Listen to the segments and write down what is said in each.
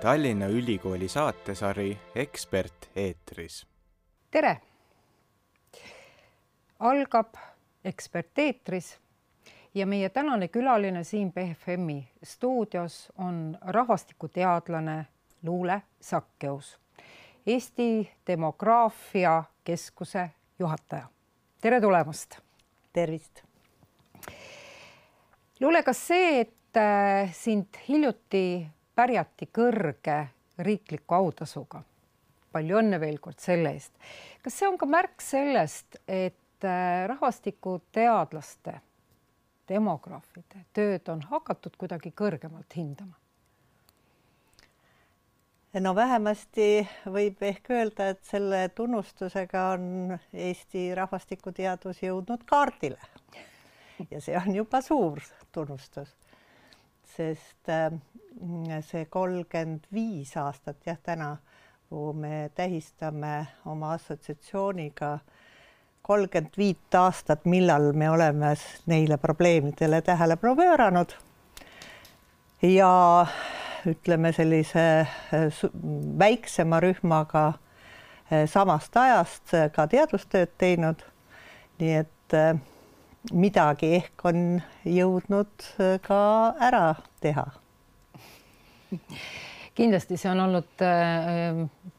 Tallinna Ülikooli saatesari Ekspert eetris. tere! algab Ekspert eetris ja meie tänane külaline siin BFM-i stuudios on rahvastikuteadlane Luule Sakkeus, Eesti Demograafia Keskuse juhataja. tere tulemast! tervist! Luule, kas see, et äh, sind hiljuti pärjati kõrge riikliku autasuga, palju õnne veel kord selle eest, kas see on ka märk sellest, et äh, rahvastikuteadlaste, demograafide tööd on hakatud kuidagi kõrgemalt hindama? no vähemasti võib ehk öelda, et selle tunnustusega on Eesti rahvastikuteadus jõudnud kaardile. ja see on juba suur tunnustus, sest äh, see kolmkümmend viis aastat jah, täna me tähistame oma assotsiatsiooniga kolmkümmend viit aastat, millal me oleme neile probleemidele tähelepanu pööranud. ja ütleme sellise äh, väiksema rühmaga äh, samast ajast äh, ka teadustööd teinud. nii et midagi ehk on jõudnud ka ära teha. kindlasti see on olnud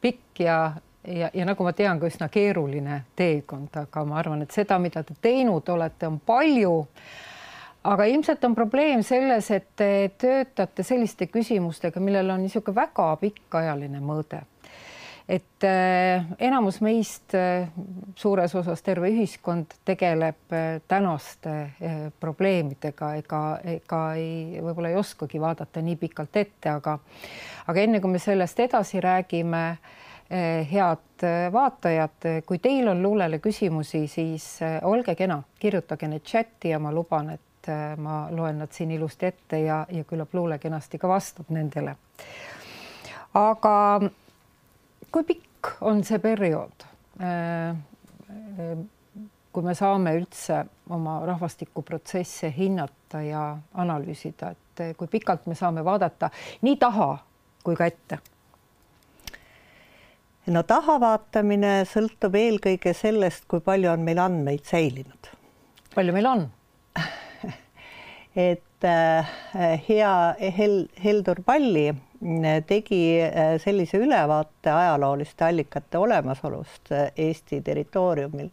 pikk ja ja, ja nagu ma tean, ka üsna keeruline teekond, aga ma arvan, et seda, mida te teinud olete, on palju aga ilmselt on probleem selles, et te töötate selliste küsimustega, millel on niisugune väga pikaajaline mõõde. Et äh, enamus meist äh,, suures osas terve ühiskond tegeleb äh, tänaste probleemidega, ega, ega ei, võib-olla ei oskagi vaadata nii pikalt ette, aga aga enne kui me sellest edasi räägime head vaatajad, kui teil on luulele küsimusi, siis olge kena, kirjutage need chati ja ma luban, et ma loen nad siin ilusti ette ja, ja küllap luule kenasti ka vastab nendele. aga kui pikk on see periood? Kui me saame üldse oma rahvastikuprotsesse hinnata ja analüüsida, et kui pikalt me saame vaadata nii taha kui ka ette? no tahavaatamine sõltub eelkõige sellest, kui palju on meil andmeid säilinud. palju meil on? et äh, hea Hel-, Heldur Palli tegi äh, sellise ülevaate ajalooliste allikate olemasolust Eesti territooriumil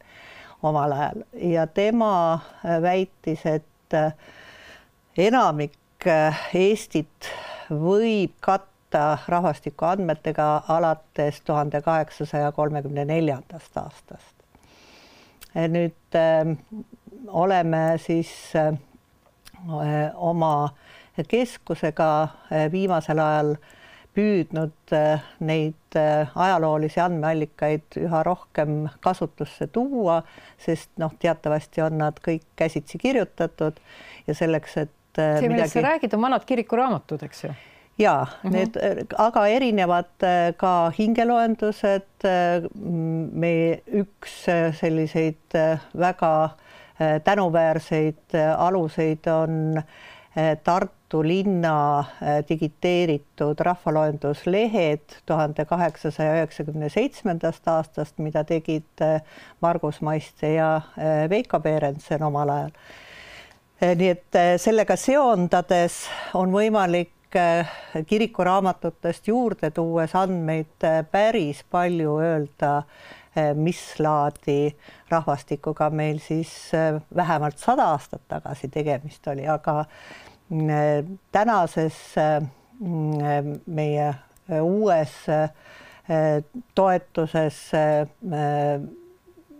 omal ajal ja tema väitis, et enamik Eestit võib katta rahvastikuandmetega alates tuhande kaheksasaja kolmekümne neljandast aastast. nüüd äh, oleme siis äh, Äh, oma keskusega äh, viimasel ajal püüdnud äh, neid ajaloolisi andmeallikaid üha rohkem kasutusse tuua, sest noh, teatavasti on nad kõik käsitsi kirjutatud ja selleks, et see, millest midagi... sa räägid, on vanad kirikuraamatud, eks ju? ja uh -huh. need, aga erinevad ka hingeloendused. me üks selliseid väga tänuväärseid aluseid on eh, Tartu linna eh, digiteeritud rahvaloenduslehed tuhande kaheksasaja üheksakümne seitsmendast aastast, mida tegid eh, Margus Maiste ja Veiko Berendsen omal ajal. nii et sellega seondades on võimalik kirikuraamatutest juurde tuues andmeid päris palju öelda Eh, mis laadi rahvastikuga meil siis eh, vähemalt sada aastat tagasi tegemist oli, aga eh, tänases mm, meie uues toetuses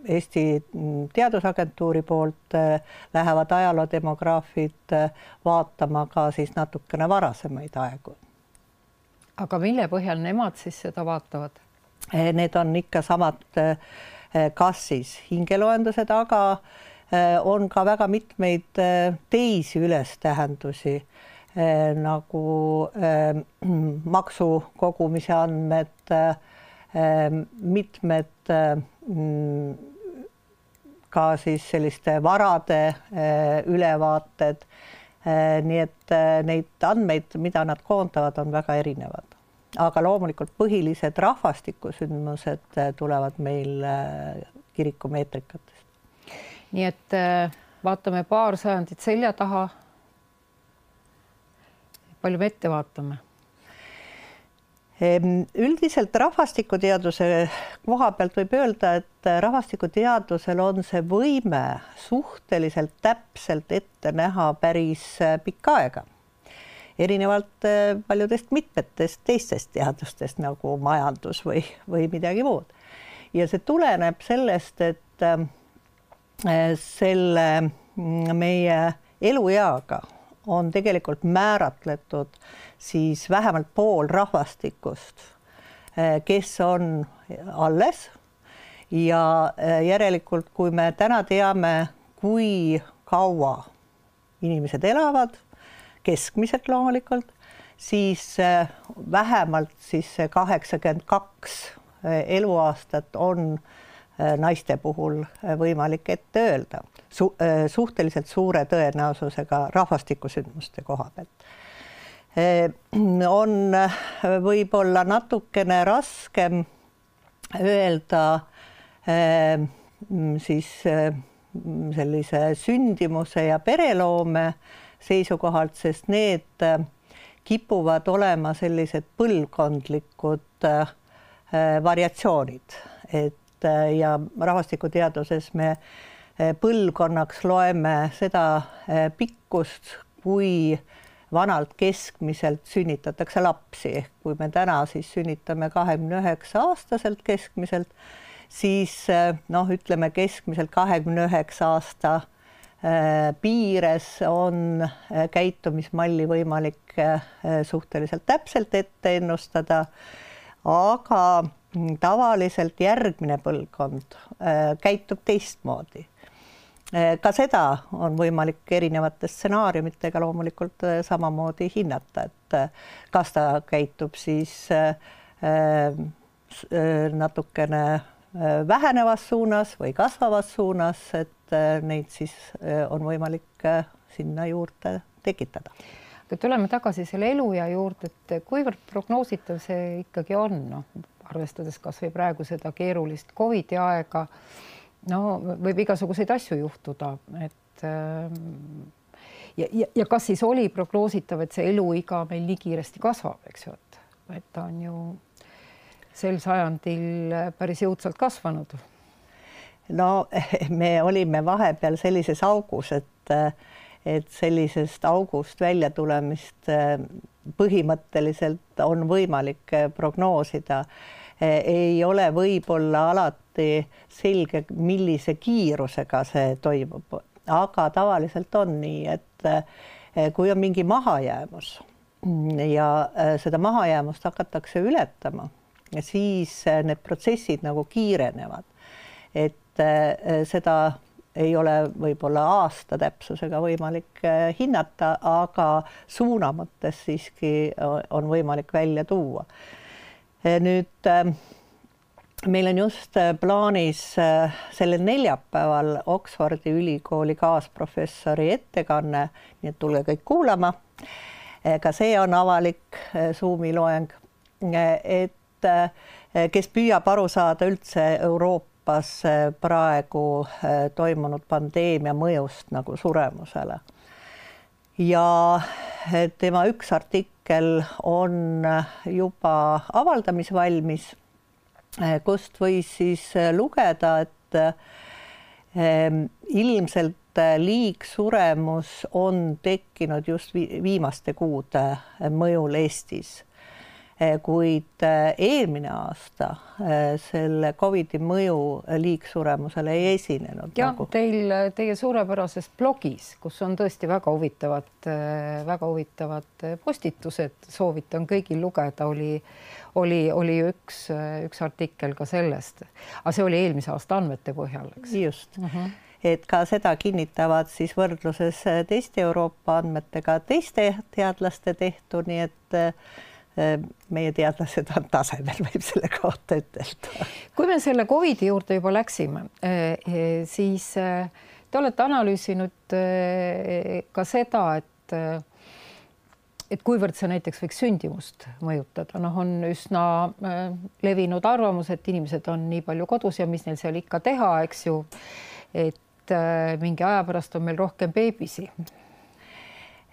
Eesti Teadusagentuuri poolt lähevad ajaloodemograafid vaatama ka siis natukene varasemaid aegu. aga mille põhjal nemad siis seda vaatavad? Need on ikka samad, kas siis hingeloendused, aga eh, on ka väga mitmeid teisi ülestähendusi nagu maksukogumise andmed, mitmed mm, ka siis selliste varade ülevaated. nii et neid andmeid, mida nad koondavad, on väga erinevad aga loomulikult põhilised rahvastikusündmused tulevad meil kirikumeetrikatest. Nii et vaatame paar sajandit selja taha. palju me ette vaatame? Ehm, üldiselt rahvastikuteaduse koha pealt võib öelda, et rahvastikuteadusel on see võime suhteliselt täpselt ette näha päris äh, pikka aega. erinevalt äh, paljudest mitmetest teistest teadustest nagu majandus või, või midagi muud. ja see tuleneb sellest, et äh, selle mm, meie elueaga on tegelikult määratletud siis vähemalt pool rahvastikust, eh, kes on alles. Ja eh, järelikult, kui me täna teame, kui kaua inimesed elavad, keskmiselt loomulikult, siis vähemalt siis kaheksakümmend kaks eluaastat on naiste puhul võimalik ette öelda. Su suhteliselt suure tõenäosusega rahvastikusündmuste koha pealt. On võib-olla natukene raskem öelda siis sellise sündimuse ja pereloome seisukohalt, sest need kipuvad olema sellised põlvkondlikud variatsioonid, et ja rahvastikuteaduses me põlvkonnaks loeme seda pikkust, kui vanalt keskmiselt sünnitatakse lapsi, ehk kui me täna siis sünnitame kahekümne üheksa aastaselt keskmiselt, siis noh, ütleme keskmiselt kahekümne üheksa aasta piires on käitumismalli võimalik suhteliselt täpselt ette ennustada, aga tavaliselt järgmine põlvkond käitub teistmoodi Eh, ka seda on võimalik erinevate stsenaariumitega loomulikult eh, samamoodi hinnata, et kas ta käitub siis natukene vähenevas suunas või kasvavas suunas, et neid siis on võimalik sinna juurde tekitada. aga tuleme tagasi selle eluea juurde, et kuivõrd prognoositav see ikkagi on, noh arvestades kasvõi praegu seda keerulist Covidi aega no võib igasuguseid asju juhtuda, et ähm, ja, ja, ja kas siis oli prognoositav, et see eluiga meil nii kiiresti kasvab, eks ju, et, et ta on ju sel sajandil päris jõudsalt kasvanud. no me olime vahepeal sellises augus, et, et sellisest august väljatulemist põhimõtteliselt on võimalik prognoosida. Ei ole võib-olla alati selge, millise kiirusega see toimub, aga tavaliselt on nii, et eh, kui on mingi mahajäämus ja eh, seda mahajäämust hakatakse ületama, siis eh, need protsessid nagu kiirenevad. et seda ei ole võib-olla aasta täpsusega võimalik hinnata, aga suuna mõttes siiski on võimalik välja tuua. Nüüd meil on just äh, plaanis sellel neljapäeval Oxfordi ülikooli kaasprofessori ettekanne, nii et tulge kõik kuulama. Ka see on avalik Zoomi loeng. et kes püüab aru saada üldse Euroopas praegu toimunud pandeemia mõjust nagu suremusele. Ja tema üks artikkel on juba avaldamisvalmis kust võis siis lugeda, et eh, ilmselt liigsuremus on tekkinud just viimaste kuude mõjul Eestis. Kuid eelmine aasta selle Covidi mõju liigsuremusele ei esinenud. jah nagu., teil, teie suurepärases blogis, kus on tõesti väga huvitavad, väga huvitavad postitused, soovitan kõigil lugeda, oli oli, oli üks, üks artikkel ka sellest, aga see oli eelmise aasta andmete põhjal, eks? just uh, -huh. et ka seda kinnitavad siis võrdluses teiste Euroopa andmetega teiste teadlaste tehtu, nii et meie teadlased on tasemel, võib selle kohta ütelda. kui me selle Covidi juurde juba läksime, äh, äh, siis te olete analüüsinud ka seda, et et kuivõrd see näiteks võiks sündimust mõjutada, noh, on üsna levinud arvamus, et inimesed on nii palju kodus ja mis neil seal ikka teha, eks ju. et mingi aja pärast on meil rohkem beebisi.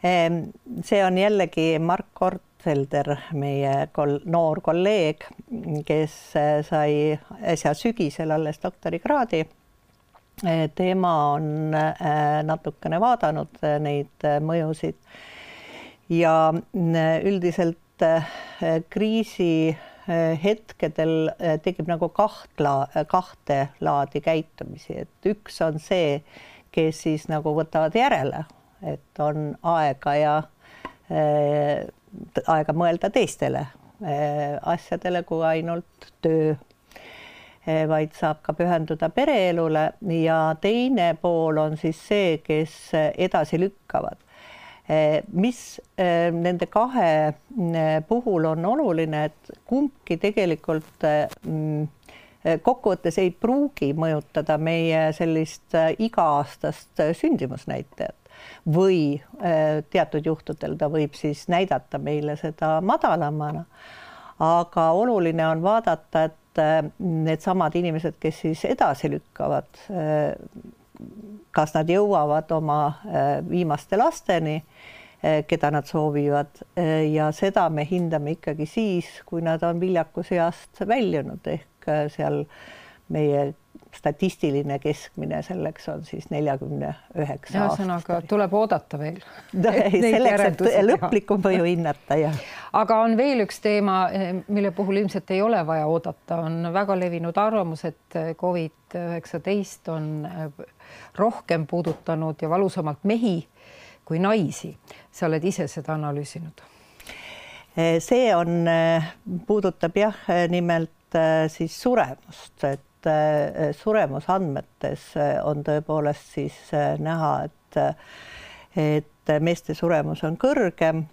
See on jällegi Mark Kortfelder, meie kol noor kolleeg, kes sai äsja sügisel alles doktorikraadi. Teema on äh, natukene vaadanud äh, neid äh, mõjusid. Ja üldiselt kriisi hetkedel tekib nagu kahtla, kahte laadi käitumisi, et üks on see, kes siis nagu võtavad järele, et on aega ja äh, aega mõelda teistele äh, asjadele kui ainult töö Eh, vaid saab ka pühenduda pereelule ja teine pool on siis see, kes edasi lükkavad. Eh, mis eh, nende kahe puhul on oluline, et kumbki tegelikult mm, kokkuvõttes ei pruugi mõjutada meie sellist iga-aastast sündimusnäitajat või teatud juhtudel ta võib siis näidata meile seda madalamana. aga oluline on vaadata, et äh, needsamad inimesed, kes siis edasi lükkavad, äh, kas nad jõuavad oma äh, viimaste lasteni, keda nad soovivad ja seda me hindame ikkagi siis, kui nad on viljakuse east väljunud ehk seal meie statistiline keskmine selleks on siis neljakümne üheksa aastat. ühesõnaga tuleb oodata veel no,. selleks, et lõplikku mõju hinnata, jah. aga on veel üks teema, mille puhul ilmselt ei ole vaja oodata, on väga levinud arvamus, et Covid üheksateist on rohkem puudutanud ja valusamalt mehi kui naisi. sa oled ise seda analüüsinud? see on, puudutab jah, nimelt siis suremust, et Eh, suremusandmetes eh, on tõepoolest siis eh, näha, et, et meeste suremus on kõrgem,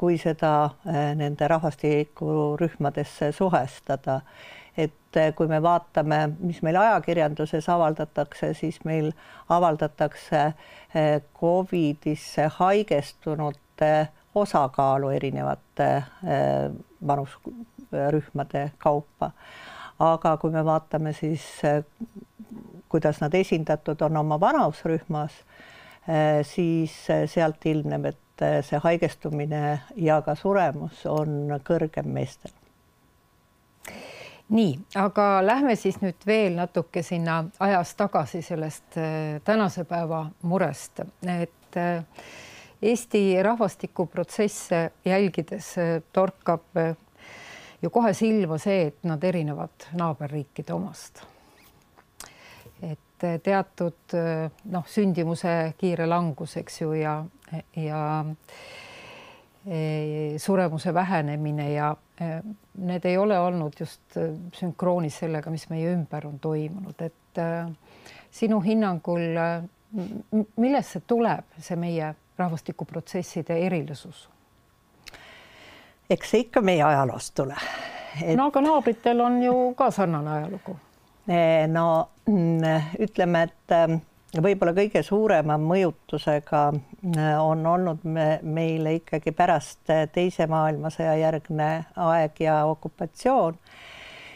kui seda nende rahvastikurühmadesse suhestada. et kui me vaatame, mis meil ajakirjanduses avaldatakse, siis meil avaldatakse Covidisse haigestunute osakaalu erinevate vanusrühmade kaupa aga kui me vaatame siis, eh, kuidas nad esindatud on oma vanusrühmas, eh, siis eh, sealt ilmneb, et see haigestumine ja ka suremus on kõrgem meestel. nii, aga lähme siis nüüd veel natuke sinna ajas tagasi sellest tänase päeva murest, et Eesti rahvastikuprotsesse jälgides torkab ju kohe silma see, et nad erinevad naaberriikide omast. et teatud noh, sündimuse kiire langus, eks ju, ja, ja e, suremuse vähenemine ja need ei ole olnud just sünkroonis sellega, mis meie ümber on toimunud, et sinu hinnangul millest see tuleb, see meie rahvastikuprotsesside erilisus? Eks see ikka meie ajaloost tule et.... no aga naabritel on ju ka sarnane ajalugu. Eh, no mm, ütleme, et ähm, võib-olla kõige suurema mõjutusega äh, on olnud me, meile ikkagi pärast äh, Teise maailmasõja järgne aeg ja okupatsioon.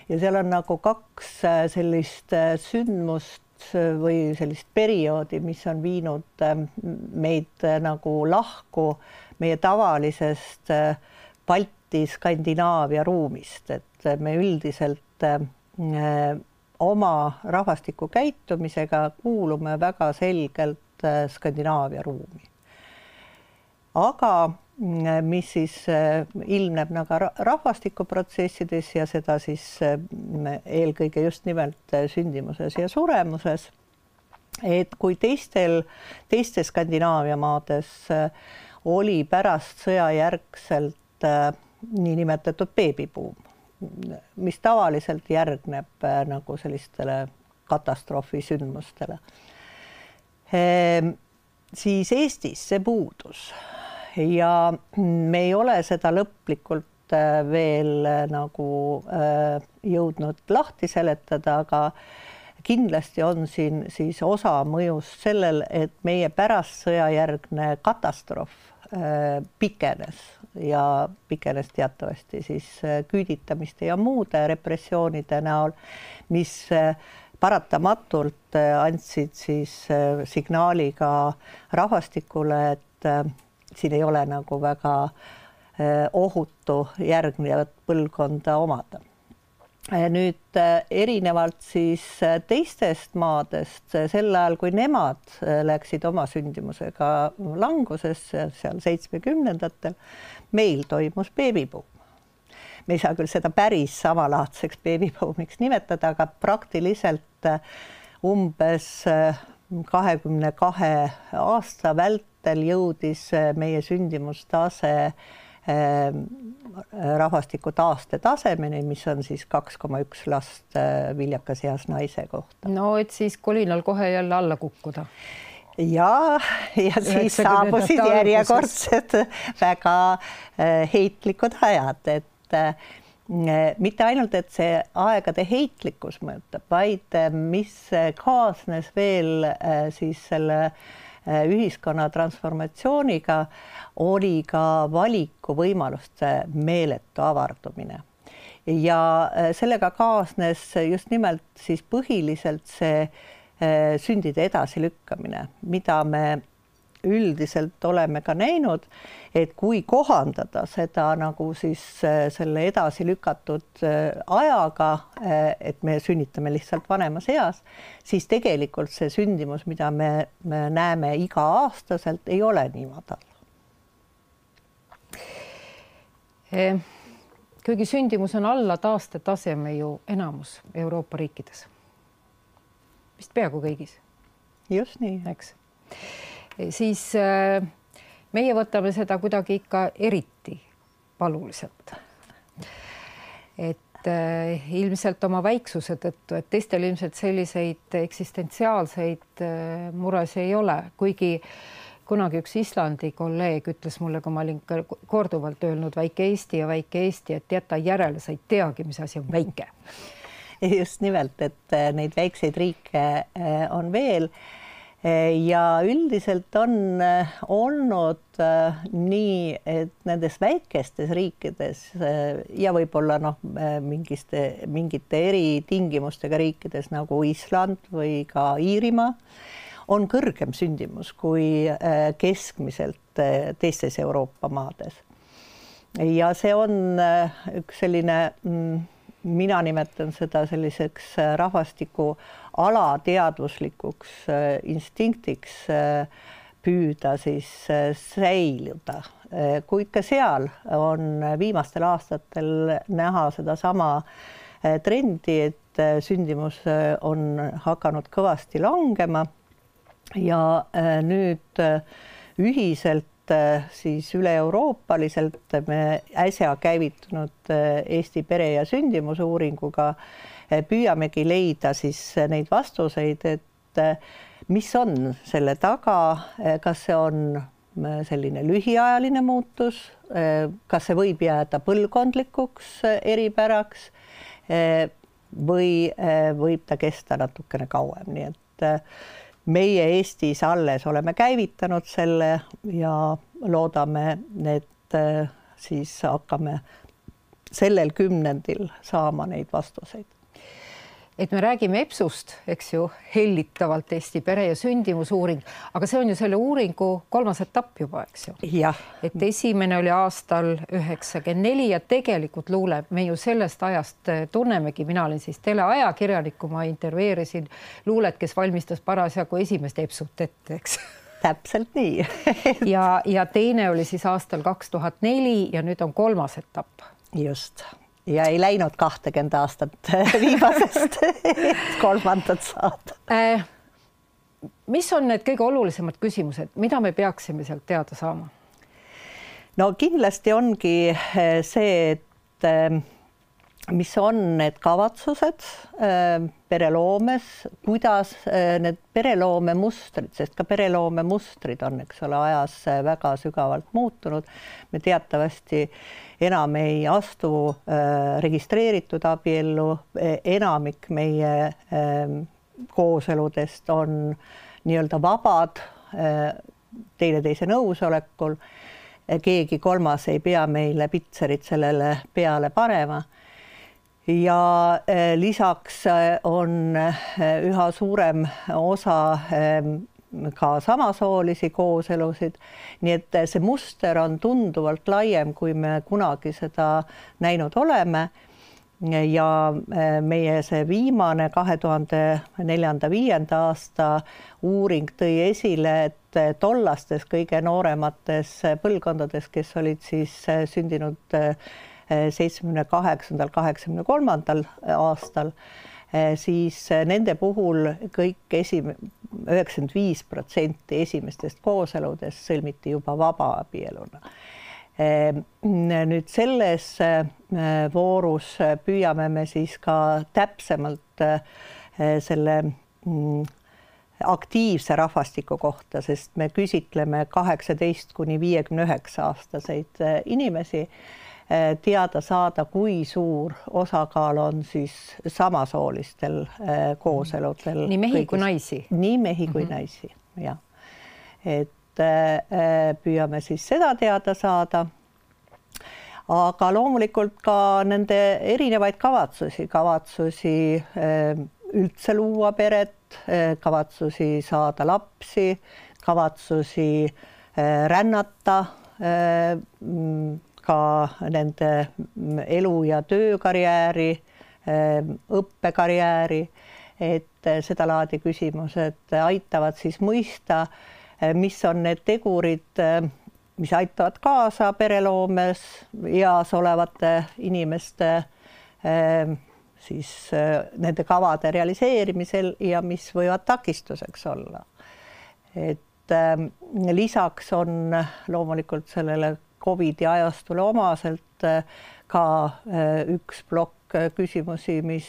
ja seal on nagu kaks äh, sellist sündmust või sellist perioodi, mis on viinud meid nagu lahku meie tavalisest äh, Balti Skandinaavia ruumist, et me üldiselt äh, oma rahvastiku käitumisega kuulume väga selgelt äh, Skandinaavia ruumi. aga äh, mis siis ilmneb nagu rahvastikuprotsessides ja seda siis eelkõige just nimelt sündimuses ja suremuses. et kui teistel, teistes Skandinaavia maades oli pärast sõjajärgselt niinimetatud beebibuum, mis tavaliselt järgneb äh, nagu sellistele katastroofisündmustele. Ehm, siis Eestis see puudus ja me ei ole seda lõplikult äh, veel nagu jõudnud lahti seletada, aga kindlasti on siin siis osa mõjust sellel, et meie pärastsõjajärgne katastroof pikenes ja pikenes teatavasti siis küüditamiste ja muude repressioonide näol, mis paratamatult andsid siis signaali ka rahvastikule, et siin ei ole nagu väga ohutu järgnevat põlvkonda omada nüüd eh, erinevalt siis eh, teistest maadest sel ajal, kui nemad läksid oma sündimusega langusesse seal seitsmekümnendatel, meil toimus beebibuum. me ei saa küll seda päris samalaadseks beebibuumiks nimetada, aga praktiliselt umbes kahekümne kahe aasta vältel jõudis meie sündimustase rahvastiku taastetasemeni, mis on siis kaks koma üks last äh, viljakas eas naise kohta. no et siis kolinal kohe jälle alla kukkuda ja, ja siis saabusid järjekordsed väga äh, heitlikud ajad, et mitte ainult, et see aegade heitlikkus mõjutab, vaid mis kaasnes veel siis selle Äh, ühiskonna transformatsiooniga oli ka valikuvõimaluste meeletu avardumine. ja äh, sellega kaasnes just nimelt siis põhiliselt see äh, sündide edasilükkamine, mida me üldiselt oleme ka näinud, et kui kohandada seda nagu siis äh, selle edasi lükatud äh, ajaga, äh, et me sünnitame lihtsalt vanemas eas, siis tegelikult see sündimus, mida me, me näeme iga-aastaselt, ei ole nii madal. kuigi sündimus on alla taastetaseme ju enamus Euroopa riikides, vist peaaegu kõigis. just nii, eks siis äh, meie võtame seda kuidagi ikka eriti valuliselt. et äh, ilmselt oma väiksuse tõttu, et teistel ilmselt selliseid eksistentsiaalseid äh, muresid ei ole, kuigi kunagi üks Islandi kolleeg ütles mulle, kui ma olin korduvalt öelnud väike Eesti ja väike Eesti, et jäta järele, sa ei teagi, mis asi on väike. just nimelt, et neid väikseid riike on veel ja üldiselt on äh, olnud äh, nii, et nendes väikestes riikides äh, ja võib-olla noh, mingiste, mingite eritingimustega riikides nagu Island või ka Iirimaa on kõrgem sündimus kui keskmiselt teistes Euroopa maades. ja see on üks selline mm, mina nimetan seda selliseks äh, rahvastiku alateadvuslikuks äh, instinktiks äh, püüda siis säiluda, kuid ka seal on viimastel aastatel näha sedasama trendi, et sündimus on hakanud kõvasti langema. Ja nüüd ühiselt Äh, siis üle-euroopaliselt me äsja käivitunud äh, Eesti pere ja sündimuse uuringuga äh, püüamegi leida siis neid vastuseid, et mis on selle taga, kas see on selline lühiajaline muutus, kas see võib jääda põlvkondlikuks eripäraks või võib ta kesta natukene kauem, nii et meie Eestis alles oleme käivitanud selle ja loodame, et äh, siis hakkame sellel kümnendil saama neid vastuseid et me räägime EPSust, eks ju, hellitavalt Eesti pere ja sündimusuuring, aga see on ju selle uuringu kolmas etapp juba, eks ju. et esimene oli aastal üheksakümmend neli ja tegelikult luule me ju sellest ajast eh, tunnemegi, mina olin siis teleajakirjanik, kui ma intervjueerisin luulet, kes valmistas parasjagu esimest EPSut ette, eks täpselt nii ja, ja teine oli siis aastal kaks tuhat neli ja nüüd on kolmas etapp. just ja ei läinud kahtekümmend aastat viimasest kolmandat saada äh,. mis on need kõige olulisemad küsimused, mida me peaksime sealt teada saama? no kindlasti ongi eh, see, et eh, mis on need kavatsused äh, pereloomes, kuidas äh, need pereloome mustrid, sest ka pereloome mustrid on, eks ole, ajas äh, väga sügavalt muutunud. me teatavasti enam ei astu registreeritud abiellu, enamik meie kooseludest on nii-öelda vabad teineteise nõusolekul keegi kolmas ei pea meile pitserit sellele peale panema. ja lisaks on üha suurem osa ka samasoolisi kooselusid. nii et see muster on tunduvalt laiem, kui me kunagi seda näinud oleme. ja e, meie see viimane kahe tuhande neljanda, viienda aasta uuring tõi esile, et tollastes kõige nooremates põlvkondades, kes olid siis sündinud seitsmekümne kaheksandal, kaheksakümne kolmandal aastal Eh, siis eh, nende puhul kõik esim-, üheksakümmend viis protsenti esimestest kooseludest sõlmiti juba vabaabieluna. Eh, nüüd selles voorus püüame me siis ka täpsemalt selle mm, aktiivse rahvastiku kohta, sest me küsitleme kaheksateist kuni viiekümne üheksa aastaseid inimesi teada saada, kui suur osakaal on siis samasoolistel eh, kooseludel. nii mehi kui naisi? nii mehi kui mm -hmm. naisi, jah. et eh, püüame siis seda teada saada. aga loomulikult ka nende erinevaid kavatsusi, kavatsusi üldse luua peret, kavatsusi saada lapsi, kavatsusi rännata ka nende elu ja töökarjääri, ehm, õppekarjääri, et sedalaadi küsimused aitavad siis mõista, eh, mis on need tegurid, eh, mis aitavad kaasa pereloomes eas olevate inimeste ehm, siis eh, nende kavade realiseerimisel ja mis võivad takistuseks olla. et ehm, lisaks on loomulikult sellele Covidi ajastule omaselt äh, ka äh, üks plokk äh, küsimusi, mis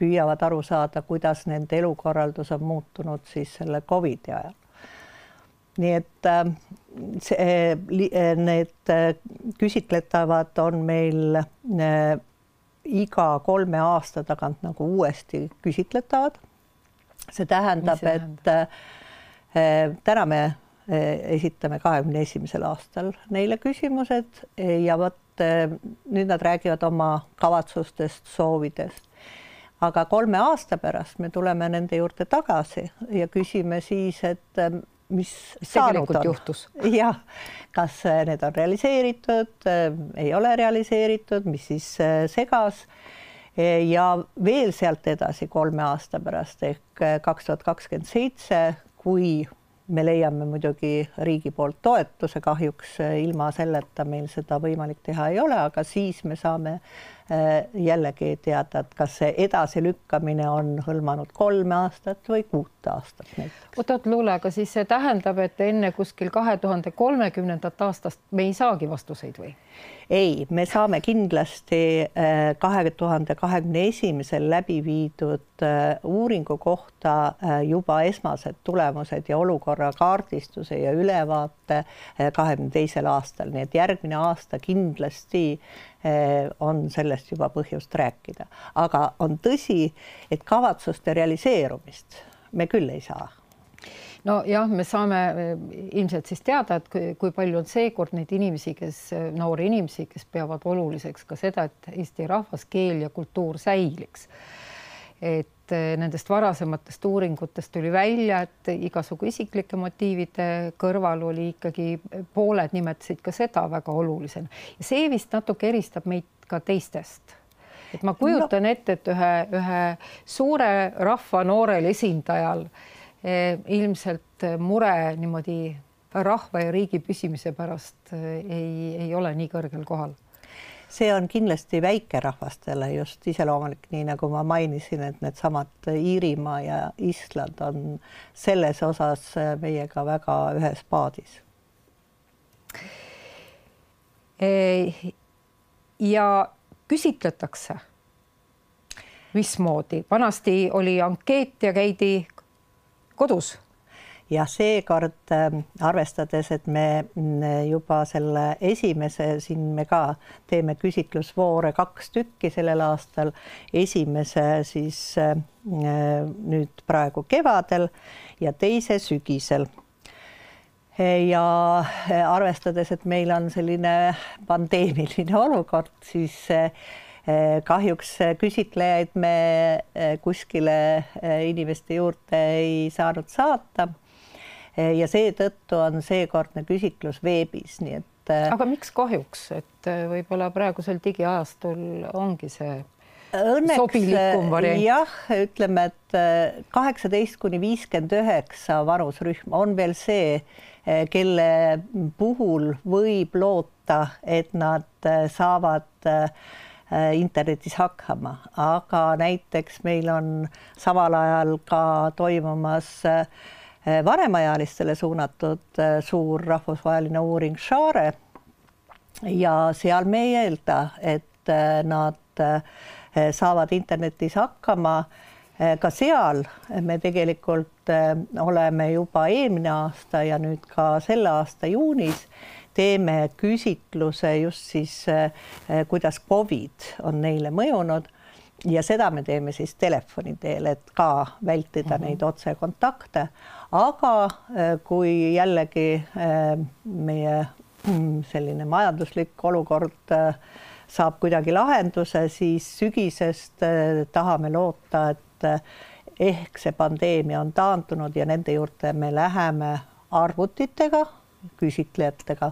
püüavad aru saada, kuidas nende elukorraldus on muutunud siis selle Covidi ajal. nii et see, need küsitletavad on meil iga kolme aasta tagant nagu uuesti küsitletavad. see tähendab, et täna me Eh, esitame kahekümne esimesel aastal neile küsimused eh, ja vot eh, nüüd nad räägivad oma kavatsustest, soovidest. aga kolme aasta pärast me tuleme nende juurde tagasi ja küsime siis, et mis saanud on. jah, kas need on realiseeritud, ei ole realiseeritud, mis siis segas ja veel sealt edasi kolme aasta pärast ehk kaks tuhat kakskümmend seitse, kui me leiame muidugi riigi poolt toetuse, kahjuks ilma selleta meil seda võimalik teha ei ole, aga siis me saame eh, jällegi teada, et kas see edasilükkamine on hõlmanud kolme aastat või kuut aastat näiteks. oot-oot, Luule, aga siis see tähendab, et enne kuskil kahe tuhande kolmekümnendat aastast me ei saagi vastuseid või? ei, me saame kindlasti äh, kahe tuhande kahekümne esimesel läbi viidud äh, uuringu kohta äh, juba esmased tulemused ja olukorra kaardistuse ja ülevaate kahekümne teisel aastal, nii et järgmine aasta kindlasti on sellest juba põhjust rääkida, aga on tõsi, et kavatsuste realiseerumist me küll ei saa nojah, me saame eh, ilmselt siis teada, et kui, kui palju on seekord neid inimesi, kes, eh, noori inimesi, kes peavad oluliseks ka seda, et eesti rahvas, keel ja kultuur säiliks. et eh, nendest varasematest uuringutest tuli välja, et igasugu isiklike motiivide kõrval oli ikkagi pooled nimetasid ka seda väga olulisena see vist natuke eristab meid ka teistest et ma kujutan no. ette, et ühe, ühe suure rahva noorel esindajal Eh, ilmselt mure niimoodi rahva ja riigi püsimise pärast eh, ei, ei ole nii kõrgel kohal see on kindlasti väikerahvastele just iseloomulik, nii nagu ma mainisin, et needsamad Iirimaa ja Island on selles osas meiega väga ühes paadis. Eh, ja küsitletakse, mismoodi, vanasti oli ankeet ja käidi kodus? Ja seekord äh, arvestades, et me mm, juba selle esimese siin me ka teeme küsitlusvoore kaks tükki sellel aastal, esimese siis äh, nüüd praegu kevadel ja teise sügisel ja arvestades, et meil on selline pandeemiline olukord, siis kahjuks küsitlejaid me kuskile inimeste juurde ei saanud saata. Ja seetõttu on seekordne küsitlus veebis, nii et. aga miks kahjuks, et võib-olla praegusel digiajastul ongi see Õnneks jah, ütleme, et äh, kaheksateist kuni viiskümmend üheksa vanusrühm on veel see, äh, kelle puhul võib loota, et nad äh, saavad internetis hakkama, aga näiteks meil on samal ajal ka toimumas vanemaealistele suunatud suur rahvusvaheline uuring Share ja seal me ei eelda, et nad Eh, saavad internetis hakkama. Eh, ka seal me tegelikult eh, oleme juba eelmine aasta ja nüüd ka selle aasta juunis teeme küsitluse just siis, kuidas Covid on neile mõjunud ja seda me teeme siis telefoni teel, et ka vältida mm -hmm. neid otsekontakte. Aga kui jällegi meie mm, selline majanduslik olukord saab kuidagi lahenduse, siis sügisest äh, tahame loota, et äh, ehk see pandeemia on taandunud ja nende juurde me läheme arvutitega, küsitlejatega.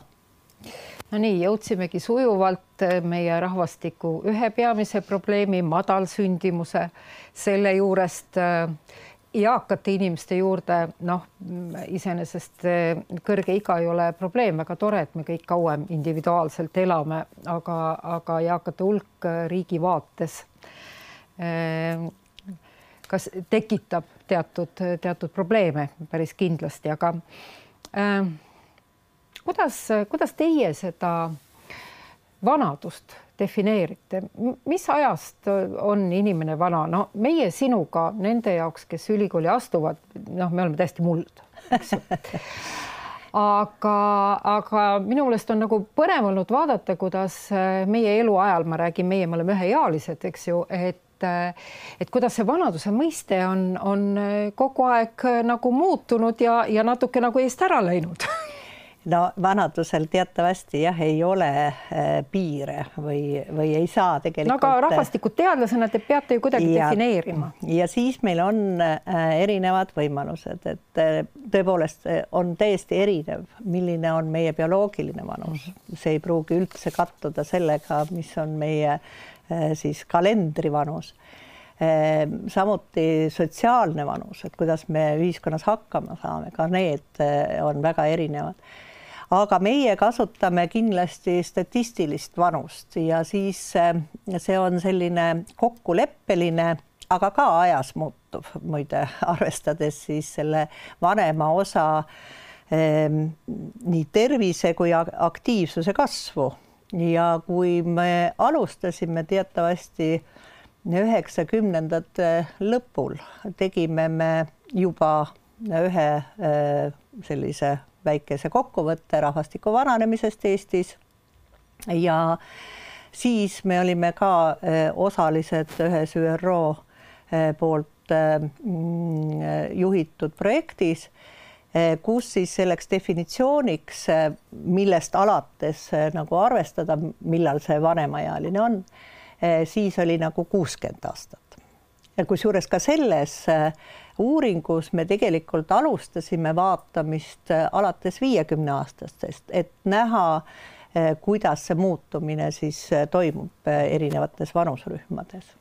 no nii, jõudsimegi sujuvalt äh, meie rahvastiku ühe peamise probleemi, madalsündimuse, selle juurest äh, eakate inimeste juurde, noh, iseenesest eh, kõrge iga ei ole probleem, väga tore, et me kõik kauem individuaalselt elame, aga, aga eakate hulk eh, riigi vaates eh, kas tekitab teatud, teatud probleeme? Päris kindlasti, aga kuidas, kuidas teie seda vanadust defineerite, mis ajast on inimene vana, no meie sinuga nende jaoks, kes ülikooli astuvad, noh, me oleme täiesti muld, eks ju. Aga, aga minu meelest on nagu põnev olnud vaadata, kuidas meie eluajal, ma räägin, meie, me oleme üheealised, eks ju, et et kuidas see vanaduse mõiste on, on kogu aeg nagu muutunud ja, ja natuke nagu eest ära läinud no vanadusel teatavasti jah, ei ole äh, piire või, või ei saa tegelikult. no aga äh, rahvastikuteadlasena te peate ju kuidagi ja, defineerima. ja siis meil on äh, erinevad võimalused, et tõepoolest on täiesti erinev, milline on meie bioloogiline vanus, see ei pruugi üldse kattuda sellega, mis on meie siis kalendrivanus samuti sotsiaalne vanus, et kuidas me ühiskonnas hakkama saame, ka need on väga erinevad aga meie kasutame kindlasti statistilist vanust ja siis eh, see on selline kokkuleppeline, aga ka ajas muutuv. Muide, arvestades siis selle vanema osa eh, nii tervise kui aktiivsuse kasvu. Ja kui me alustasime teatavasti üheksakümnendate lõpul, tegime me juba ühe eh, sellise väikese kokkuvõtte rahvastiku vananemisest Eestis. ja siis me olime ka eh, osalised ühes ÜRO eh, poolt eh, mm, juhitud projektis, kus siis selleks definitsiooniks, millest alates nagu arvestada, millal see vanemaealine on, siis oli nagu kuuskümmend aastat. Ja kusjuures ka selles uuringus me tegelikult alustasime vaatamist äh, alates viiekümne aastastest, et näha, äh, kuidas see muutumine siis äh, toimub erinevates vanusrühmades.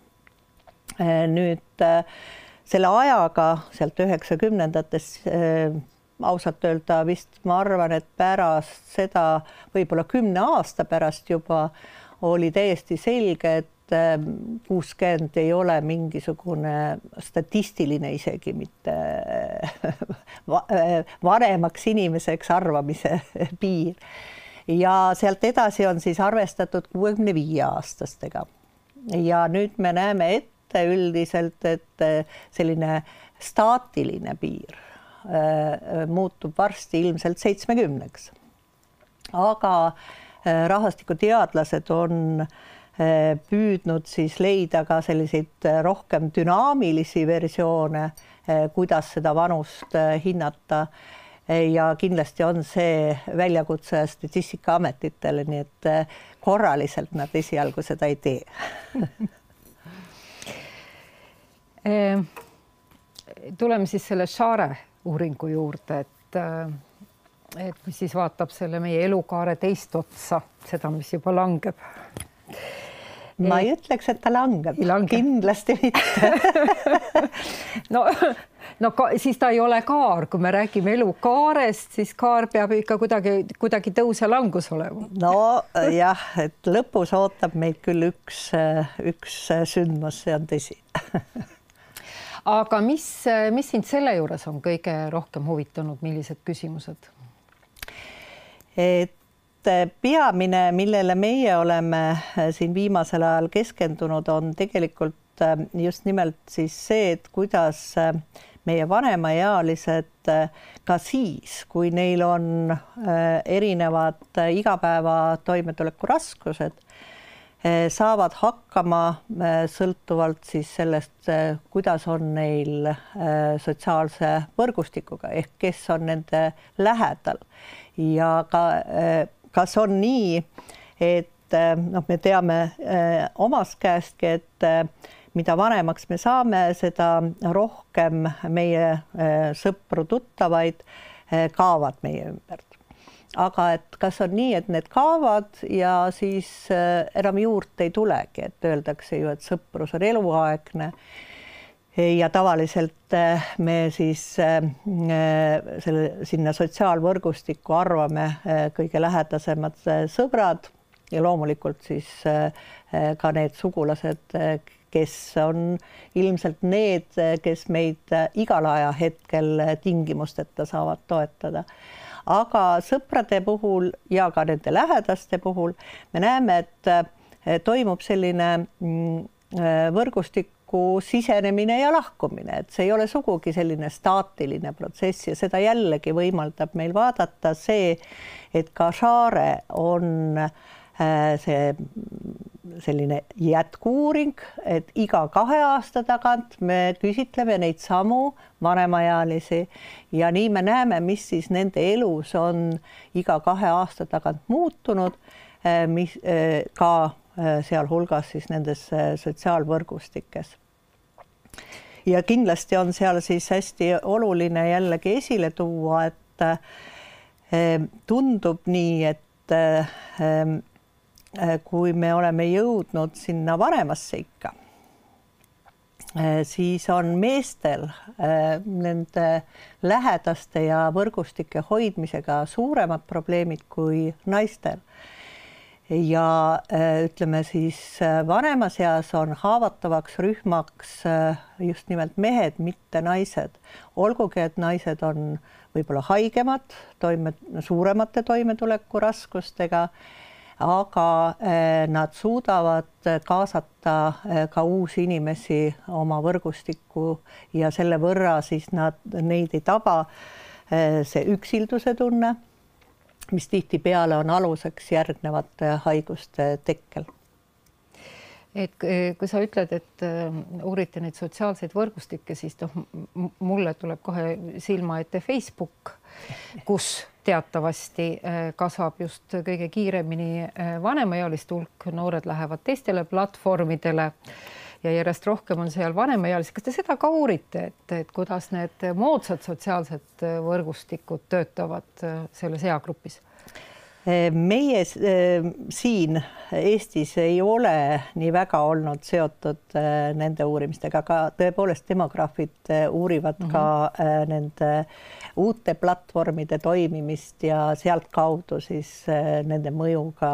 nüüd selle ajaga sealt üheksakümnendatest ausalt öelda vist ma arvan, et pärast seda võib-olla kümne aasta pärast juba oli täiesti selge, et Ähm, kuuskümmend ei ole mingisugune statistiline isegi mitte vanemaks inimeseks arvamise piir. ja sealt edasi on siis arvestatud kuuekümne viie aastastega. ja nüüd me näeme ette üldiselt, et äh, selline staatiline piir äh, muutub varsti ilmselt seitsmekümneks. aga rahvastikuteadlased on äh, Eh, püüdnud siis leida ka selliseid eh, rohkem dünaamilisi versioone, eh, kuidas seda vanust hinnata. ja kindlasti on see väljakutse Statistikaametitele, nii et korraliselt nad esialgu seda ei tee tuleme siis selle Share uuringu juurde, et et mis siis vaatab selle meie elukaare teist otsa, seda, mis juba langeb. Ma ei ütleks, et ta langeb, langeb., kindlasti mitte no, no ka, siis ta ei ole kaar, kui me räägime elukaarest, siis kaar peab ikka kuidagi, kuidagi tõus ja langus olema. nojah, et lõpus ootab meid küll üks, üks sündmus, see on tõsi aga mis, mis sind selle juures on kõige rohkem huvitanud, millised küsimused? et peamine, millele meie oleme siin viimasel ajal keskendunud, on tegelikult äh, just nimelt siis see, et kuidas äh, meie vanemaealised äh, ka siis, kui neil on erinevad igapäeva toimetuleku raskused Eh, saavad hakkama sõltuvalt siis sellest, kuidas on neil sotsiaalse võrgustikuga ehk kes on nende lähedal. Ja ka kas on nii, et noh, me teame omast käestki, et mida vanemaks me saame, seda rohkem meie sõpru-tuttavaid kaovad meie ümbert aga et kas on nii, et need kaovad ja siis äh, enam juurde ei tulegi, et öeldakse ju, et sõprus on eluaegne. Ja tavaliselt äh, me siis äh, selle sinna sotsiaalvõrgustikku arvame kõige lähedasemad sõbrad ja loomulikult siis ka need sugulased, kes on ilmselt need, kes meid igal ajahetkel tingimusteta saavad toetada. Aga sõprade puhul ja ka nende lähedaste puhul me näeme, et eh, toimub selline mm, eh, võrgustiku sisenemine ja lahkumine, et see ei ole sugugi selline staatiline protsess ja seda jällegi võimaldab meil vaadata see, et ka Share on eh, see selline jätku-uuring, et iga kahe aasta tagant me küsitleme neid samu vanemaealisi ja nii me näeme, mis siis nende elus on iga kahe aasta tagant muutunud, eh, mis eh, ka sealhulgas siis nendes sotsiaalvõrgustikes. ja kindlasti on seal siis hästi oluline jällegi esile tuua, et tundub nii, et Äh, kui me oleme jõudnud sinna vanemasse ikka, äh, siis on meestel äh, nende lähedaste ja võrgustike hoidmisega suuremad probleemid kui naistel. Ja ütleme siis vanemas eas on haavatavaks rühmaks just nimelt mehed, mitte naised. olgugi, et naised on võib-olla haigemad, toime, suuremate toimetulekuraskustega aga nad suudavad kaasata ka uusi inimesi oma võrgustikku ja selle võrra siis nad, neid ei taba see üksilduse tunne, mis tihtipeale on aluseks järgnevate haiguste tekkel. Et kui sa ütled, et uurite neid sotsiaalseid võrgustikke, siis noh, mulle tuleb kohe silma ette Facebook, kus teatavasti äh, kasvab just kõige kiiremini vanemaealiste hulk, noored lähevad teistele platvormidele ja järjest rohkem on seal vanemaealisi. kas te seda ka uurite, et, et kuidas need moodsad sotsiaalsed äh, võrgustikud töötavad selles eagrupis? meie siin Eestis ei ole nii väga olnud seotud nende uurimistega, aga tõepoolest demograafid uurivad mm -hmm. ka nende uute platvormide toimimist ja sealtkaudu siis äh, nende mõju ka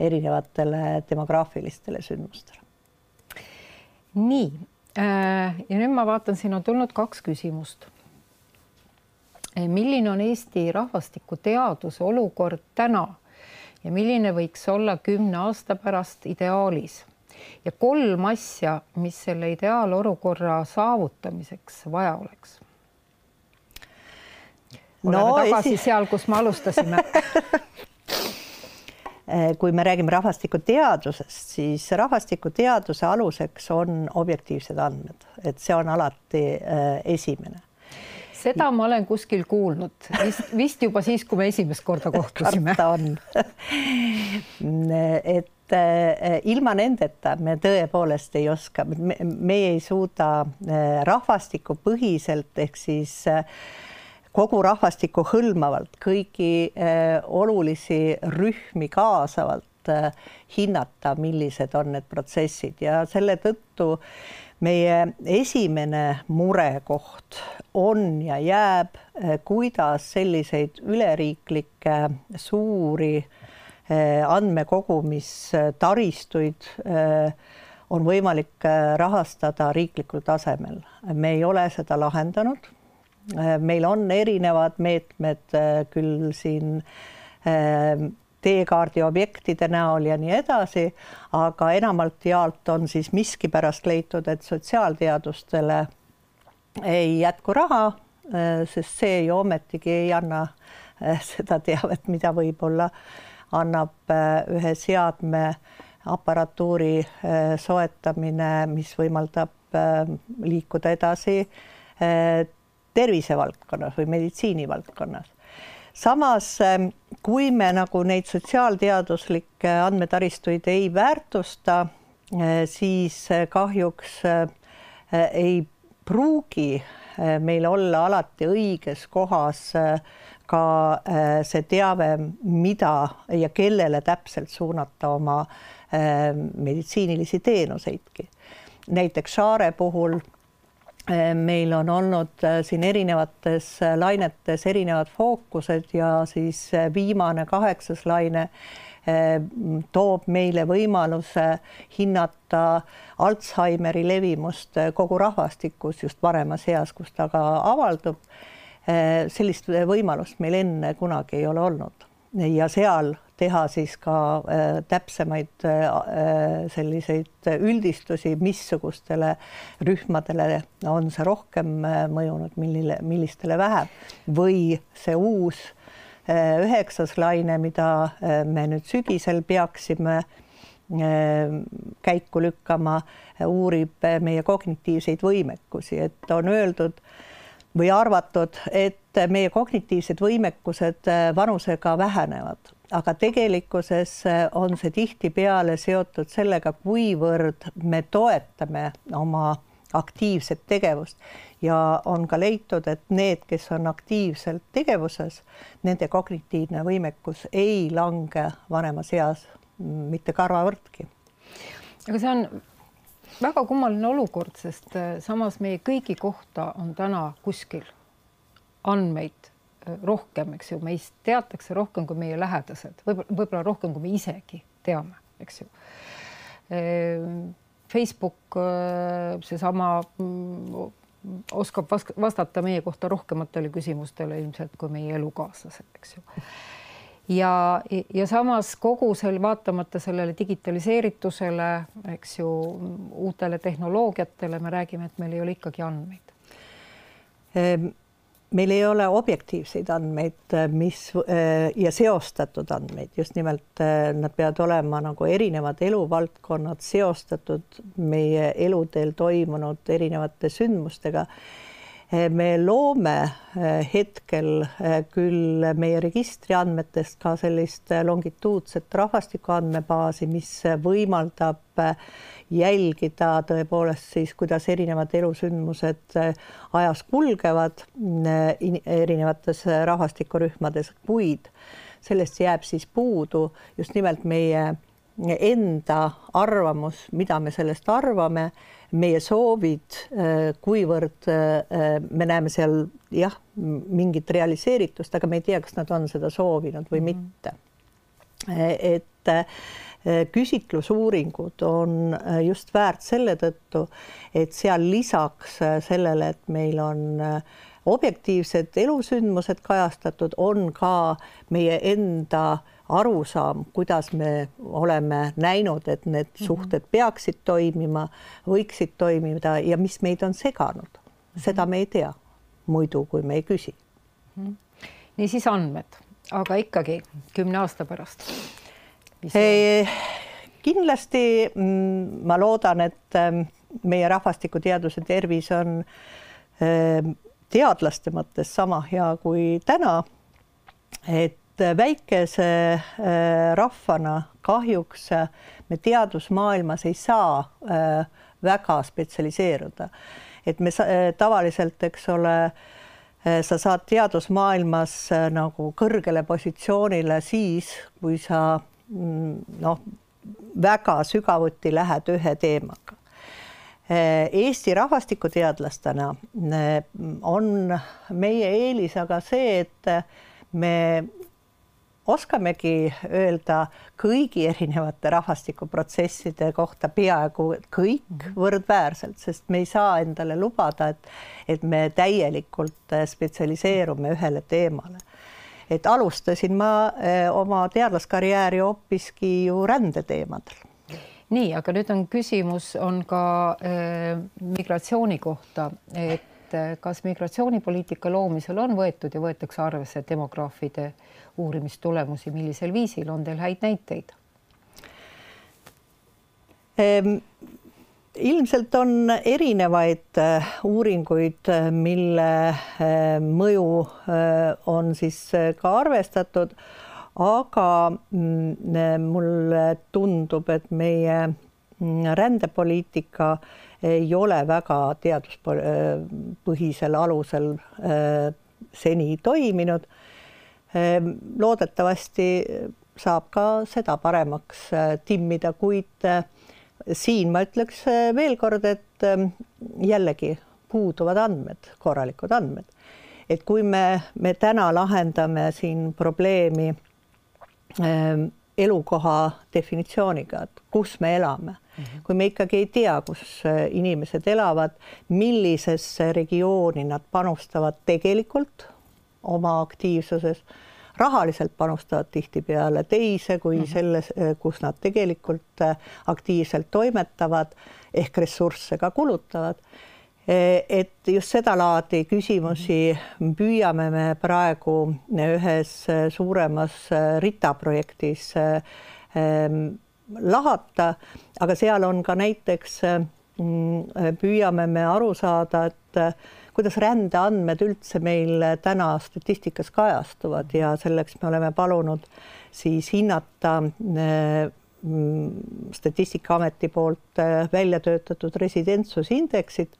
erinevatele demograafilistele sündmustele. Nii äh, ja nüüd ma vaatan, siin on tulnud kaks küsimust. Äh, milline on Eesti rahvastikuteaduse olukord täna ja milline võiks olla kümne aasta pärast ideaalis? ja kolm asja, mis selle ideaalolukorra saavutamiseks vaja oleks oleme no, tagasi esi... seal, kus me alustasime kui me räägime rahvastikuteadusest, siis rahvastikuteaduse aluseks on objektiivsed andmed, et see on alati äh, esimene. seda ma olen kuskil kuulnud, vist, vist juba siis, kui me esimest korda kohtusime. karta on et äh, ilma nendeta me tõepoolest ei oska, meie ei suuda rahvastikupõhiselt ehk siis äh, kogu rahvastikku hõlmavalt kõiki olulisi rühmi kaasavalt hinnata, millised on need protsessid ja selle tõttu meie esimene murekoht on ja jääb, eh, kuidas selliseid üleriiklikke suuri eh, andmekogumistaristuid eh, on võimalik rahastada riiklikul tasemel. me ei ole seda lahendanud. Meil on erinevad meetmed küll siin teekaardi objektide näol ja nii edasi, aga enamalt jaolt on siis miskipärast leitud, et sotsiaalteadustele ei jätku raha, sest see ju ometigi ei anna seda teavet, mida võib-olla annab ühe seadme aparatuuri soetamine, mis võimaldab liikuda edasi tervisevaldkonnas või meditsiinivaldkonnas samas ähm, kui me nagu neid sotsiaalteaduslikke andmetaristuid ei väärtusta, äh, siis äh, kahjuks äh, ei pruugi meil olla alati õiges kohas ka see teave, mida ja kellele täpselt suunata oma meditsiinilisi teenuseidki. näiteks Saare puhul meil on olnud eh, siin erinevates eh, lainetes erinevad fookused ja siis viimane kaheksas laine toob meile võimaluse hinnata Alžeimeri levimust kogu rahvastikus just varemas eas, kus ta ka avaldub. sellist võimalust meil enne kunagi ei ole olnud ja seal teha siis ka äh, täpsemaid äh, selliseid üldistusi, missugustele rühmadele on see rohkem äh, mõjunud, millile, millistele vähem. Või see uus üheksas laine, mida me nüüd sügisel peaksime käiku lükkama, uurib meie kognitiivseid võimekusi, et on öeldud või arvatud, et meie kognitiivsed võimekused vanusega vähenevad aga tegelikkuses äh, on see tihtipeale seotud sellega, kuivõrd me toetame oma aktiivset tegevust ja on ka leitud, et need, kes on aktiivselt tegevuses, nende kognitiivne võimekus ei lange vanemas eas mitte karvavõrdki. aga see on väga kummaline olukord, sest äh, samas meie kõigi kohta on täna kuskil andmeid rohkem, eks ju, meist teatakse rohkem kui meie lähedased, võib-olla, võib-olla rohkem kui me isegi teame, eks ju. Ehm, Facebook, äh, seesama mm, oskab vastata meie kohta rohkematele küsimustele ilmselt kui meie elukaaslased, eks ju. Ja, ja samas kogu sel vaatamata sellele digitaliseeritusele, eks ju, uutele tehnoloogiatele me räägime, et meil ei ole ikkagi andmeid ehm meil ei ole objektiivseid andmeid, mis ja seostatud andmeid, just nimelt nad peavad olema nagu erinevad eluvaldkonnad seostatud meie eluteel toimunud erinevate sündmustega. Me loome hetkel küll meie registri andmetest ka sellist longituudset rahvastiku andmebaasi, mis võimaldab jälgida tõepoolest siis, kuidas erinevad elusündmused ajas kulgevad erinevates rahvastikurühmades, kuid sellest jääb siis puudu just nimelt meie enda arvamus, mida me sellest arvame, meie soovid, kuivõrd me näeme seal jah, mingit realiseeritust, aga me ei tea, kas nad on seda soovinud või mhm. mitte. et Äh, küsitlusuuringud on äh, just väärt selle tõttu, et seal lisaks äh, sellele, et meil on objektiivsed elusündmused kajastatud, on ka meie enda arusaam, kuidas me oleme näinud, et need mhm. suhted peaksid toimima, võiksid toimida ja mis meid on seganud, seda me ei tea muidu, kui me ei küsi. Mhm. niisiis andmed, aga ikkagi kümne aasta pärast kindlasti mm, ma loodan, et ähm, meie rahvastikuteaduse tervis on ähm, teadlaste mõttes sama hea kui täna. et väikese rahvana kahjuks me teadusmaailmas ei saa väga spetsialiseeruda. et me tavaliselt, eks ole sa saad teadusmaailmas nagu kõrgele positsioonile siis, kui sa mm, noh, väga sügavuti lähed ühe teemaga. Eesti rahvastikuteadlastena on meie eelis aga see, et me oskamegi öelda kõigi erinevate rahvastikuprotsesside kohta peaaegu kõik mhm. võrdväärselt, sest me ei saa endale lubada, et, et me täielikult spetsialiseerume ühele teemale. et alustasin ma eh, oma teadlaskarjääri hoopiski ju rändeteemadel nii, aga nüüd on küsimus on ka äh, migratsiooni kohta, et et eh, kas migratsioonipoliitika loomisel on võetud ja võetakse arvesse demograafide uurimistulemusi, millisel viisil, on teil häid näiteid ehm,? ilmselt on erinevaid eh, uuringuid, mille eh, mõju on siis ka arvestatud, aga mm, mulle tundub, et meie mm, rändepoliitika ei ole väga teaduspõhisel alusel äh, seni toiminud. Ähm, loodetavasti saab ka seda paremaks äh, timmida, kuid äh, siin ma ütleks veel kord, et jällegi puuduvad andmed, korralikud andmed. et kui me, me täna lahendame siin probleemi elukoha definitsiooniga, et kus me elame mm. -hmm. kui me ikkagi ei tea, kus äh, inimesed elavad, millisesse regiooni nad panustavad tegelikult oma aktiivsuses, rahaliselt panustavad tihtipeale teise kui mm -hmm. selles, äh, kus nad tegelikult äh, aktiivselt toimetavad ehk ressursse ka kulutavad et just sedalaadi küsimusi püüame me praegu ühes suuremas RITA projektis lahata, aga seal on ka näiteks mm, püüame me aru saada, et kuidas rändeandmed üldse meil täna statistikas kajastuvad. Ja selleks me oleme palunud siis hinnata mm, Statistikaameti poolt välja töötatud residentsusindeksit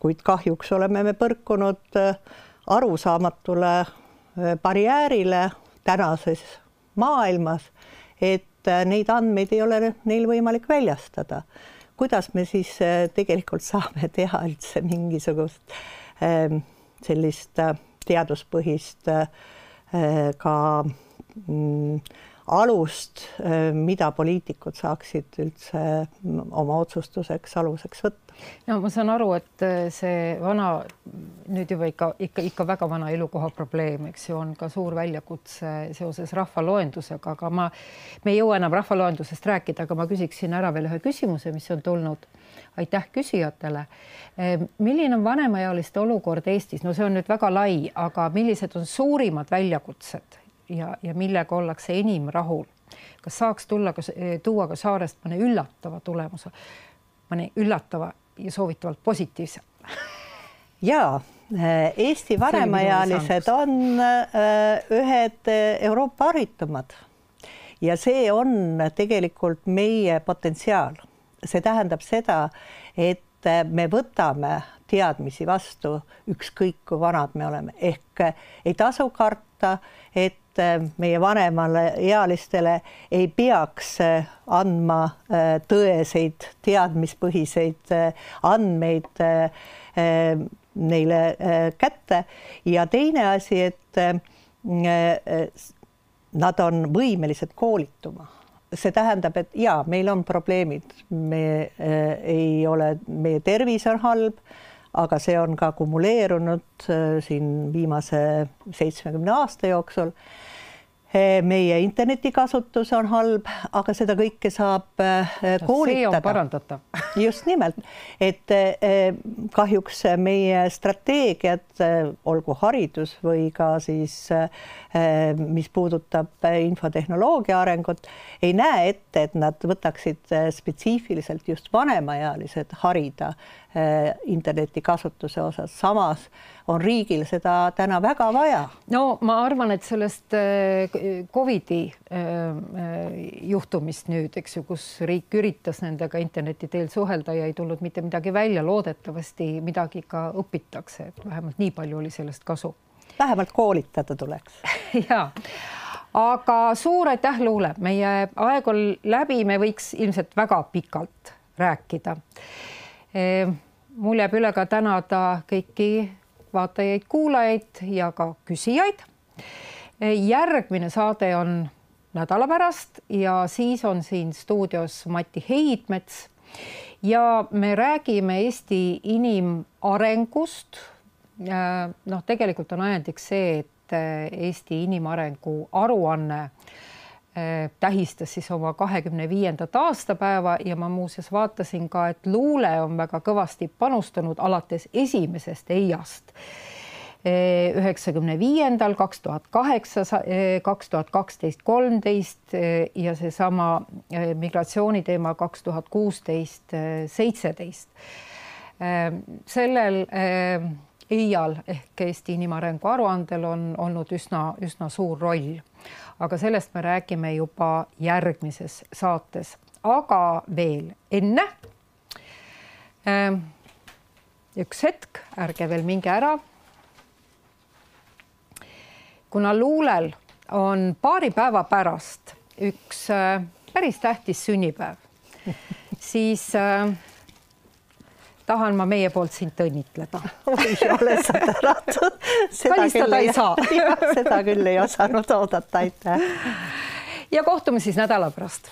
kuid kahjuks oleme me põrkunud äh, arusaamatule äh, barjäärile tänases maailmas, et äh, neid andmeid ei ole neil võimalik väljastada. kuidas me siis tegelikult saame teha üldse mingisugust ähm, sellist teaduspõhist ka mm, alust, mida poliitikud saaksid üldse oma otsustuseks aluseks võtta no ma saan aru, et see vana, nüüd juba ikka, ikka, ikka väga vana elukoha probleem, eks ju, on ka suur väljakutse seoses rahvaloendusega, aga ma, me ei jõua enam rahvaloendusest rääkida, aga ma küsiksin ära veel ühe küsimuse, mis on tulnud. aitäh küsijatele. Milline on vanemaealiste olukord Eestis, no see on nüüd väga lai, aga millised on suurimad väljakutsed ja, ja millega ollakse enim rahul? kas saaks tulla, tuua ka Saarest mõne üllatava tulemuse, mõne üllatava ja soovitavalt positiivsem ja eh, Eesti vanemaealised on eh, ühed Euroopa haritumad ja see on tegelikult meie potentsiaal. see tähendab seda, et me võtame teadmisi vastu, ükskõik kui vanad me oleme, ehk ei tasu karta, et et äh, meie vanemale ealistele ei peaks äh, andma äh, tõeseid teadmispõhiseid andmeid neile kätte. Ja teine asi, et nad on võimelised koolituma. See tähendab, et ja meil on probleemid, me äh, ei ole, meie tervis on halb, aga see on ka kumuleerunud äh, siin viimase seitsmekümne aasta jooksul meie internetikasutus on halb, aga seda kõike saab koolitada. on parandatav just nimelt, et eh, kahjuks meie strateegiad, eh, olgu haridus või ka siis, eh, mis puudutab infotehnoloogia arengut, ei näe ette, et nad võtaksid spetsiifiliselt just vanemaealised harida interneti kasutuse osas, samas on riigil seda täna väga vaja. no ma arvan, et sellest Covidi juhtumist nüüd, eks ju, kus riik üritas nendega interneti teel suhelda ja ei tulnud mitte midagi välja, loodetavasti midagi ka õpitakse, et vähemalt nii palju oli sellest kasu. vähemalt koolitada tuleks ja, aga suur aitäh, Luule, meie aeg on läbi, me võiks ilmselt väga pikalt rääkida. Mul jääb üle ka tänada kõiki vaatajaid-kuulajaid ja ka küsijaid e,. järgmine saade on nädala pärast ja siis on siin stuudios Mati Heidmets ja me räägime Eesti inimarengust. noh, tegelikult on ajendiks see, et eh, Eesti inimarengu aruanne tähistas siis oma kahekümne viiendat aastapäeva ja ma muuseas vaatasin ka, et luule on väga kõvasti panustanud alates esimesest EIA-st üheksakümne viiendal, kaks tuhat kaheksa, kaks tuhat kaksteist, kolmteist ja seesama eh, migratsiooniteema kaks tuhat kuusteist, seitseteist. sellel EIA-l eh, ehk Eesti inimarengu aruandel on olnud üsna, üsna suur roll, aga sellest me räägime juba järgmises saates, aga veel enne. Eh, üks hetk, ärge veel minge ära kuna luulel on paari päeva pärast üks äh, päris tähtis sünnipäev, siis äh, tahan ma meie poolt sind õnnitleda. ei ole sa tänatud. välistada ei saa. seda küll ei osanud oodata, aitäh. ja kohtume siis nädala pärast